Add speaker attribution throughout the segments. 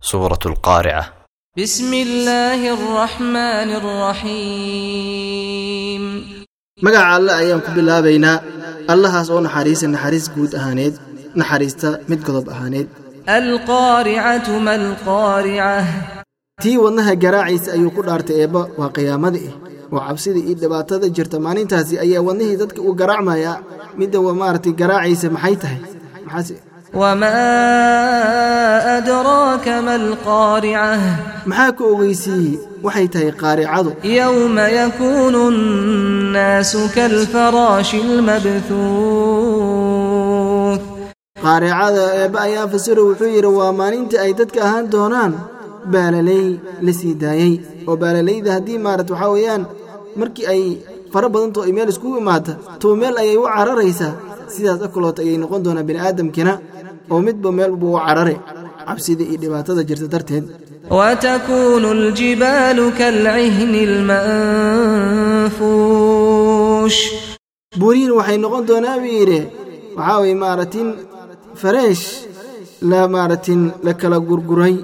Speaker 1: سورة القارعة
Speaker 2: بسم الله الرحمن الرحيم
Speaker 3: magaca alle ayaan ku bilaabaynaa allahaas oo naxariisa naxariis guud ahaaneed naxariista mid godob ahaaneed
Speaker 2: القارعة ما القارعة
Speaker 3: tii wadnaha garaaciisa ayuu ku dhaartay eebba waa qiyaamada eh oo cabsida iyo dhibaatada jirta maalintaasi ayaa wadnihii dadka u garaacmayaa midda wa maaragtay garaaciisa maxay tahay maxaase
Speaker 2: wamaa adraaka ma alqaarica
Speaker 3: maxaa ku ogeysiiyey waxay tahay qaaricadu?
Speaker 2: yowma yakuunu annaasu kaalfaraashi almabhuud
Speaker 3: qaaricada eebbe ayaa fasiro wuxuu yidhi waa maalintii ay dadka ahaan doonaan. Baalaley la sii daayey oo baalalayda haddii maarat waxaa weeyaan markii ay fara badantoo ay meel iskugu imaata tuu meel ayay u cararaysaa sidaas akaloota ayay noqon doonaa bini'aadamkiina oo midba meelbu u carare cabsida iyo dhibaatada jirta darteed.
Speaker 2: wtakuunu ljibaalu kalcihni lmanfuush
Speaker 3: buriin waxay noqon doonaa buu yidhi waxaa way maaratin fareesh la maaratin la kala gurguray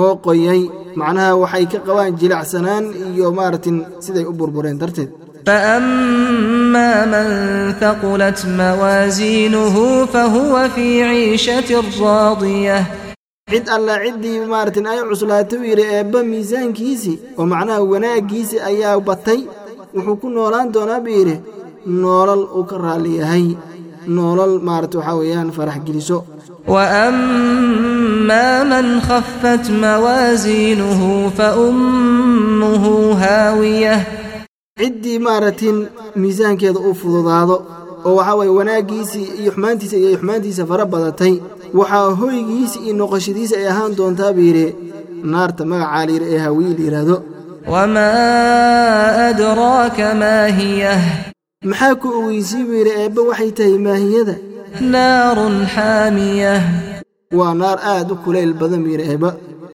Speaker 3: oo qoyay macnaha waxay ka qabaan jilicsanaan iyo maaratin siday u burbureen darteed
Speaker 2: فأما من ثقلت موازينه فهو في عيشة راضية
Speaker 3: cid alla ciddii maaratin ay cuslaatay uu yidhi eebba miisaankiisii oo macnaha wanaaggiisii ayaa batay wuxuu ku noolaan doonaa buu yidhi noolal uu ka raalli yahay noolal maarata waxaa weeyaan farax geliso
Speaker 2: وأما من خفت موازينه فأمه هاوية
Speaker 3: ciddii maaragtiin miisaankeeda u fududaado oo waxaa waye wanaaggiisii iyo xumaantiisa iyo xumaantiisa fara badatay waxaa hoygiisa iyo noqoshadiisa ay ahaan doontaa buu yidhi naarta magacaa layidhi ee hawiyi
Speaker 2: layidhaahdo wamaa adraaka maahiyah
Speaker 3: maxaa ku ogeysiy buu yidhi eebba waxay tahay maahiyada?
Speaker 2: Naarun xaamiyah
Speaker 3: waa naar aad u kulayl badan buu yidhi eebba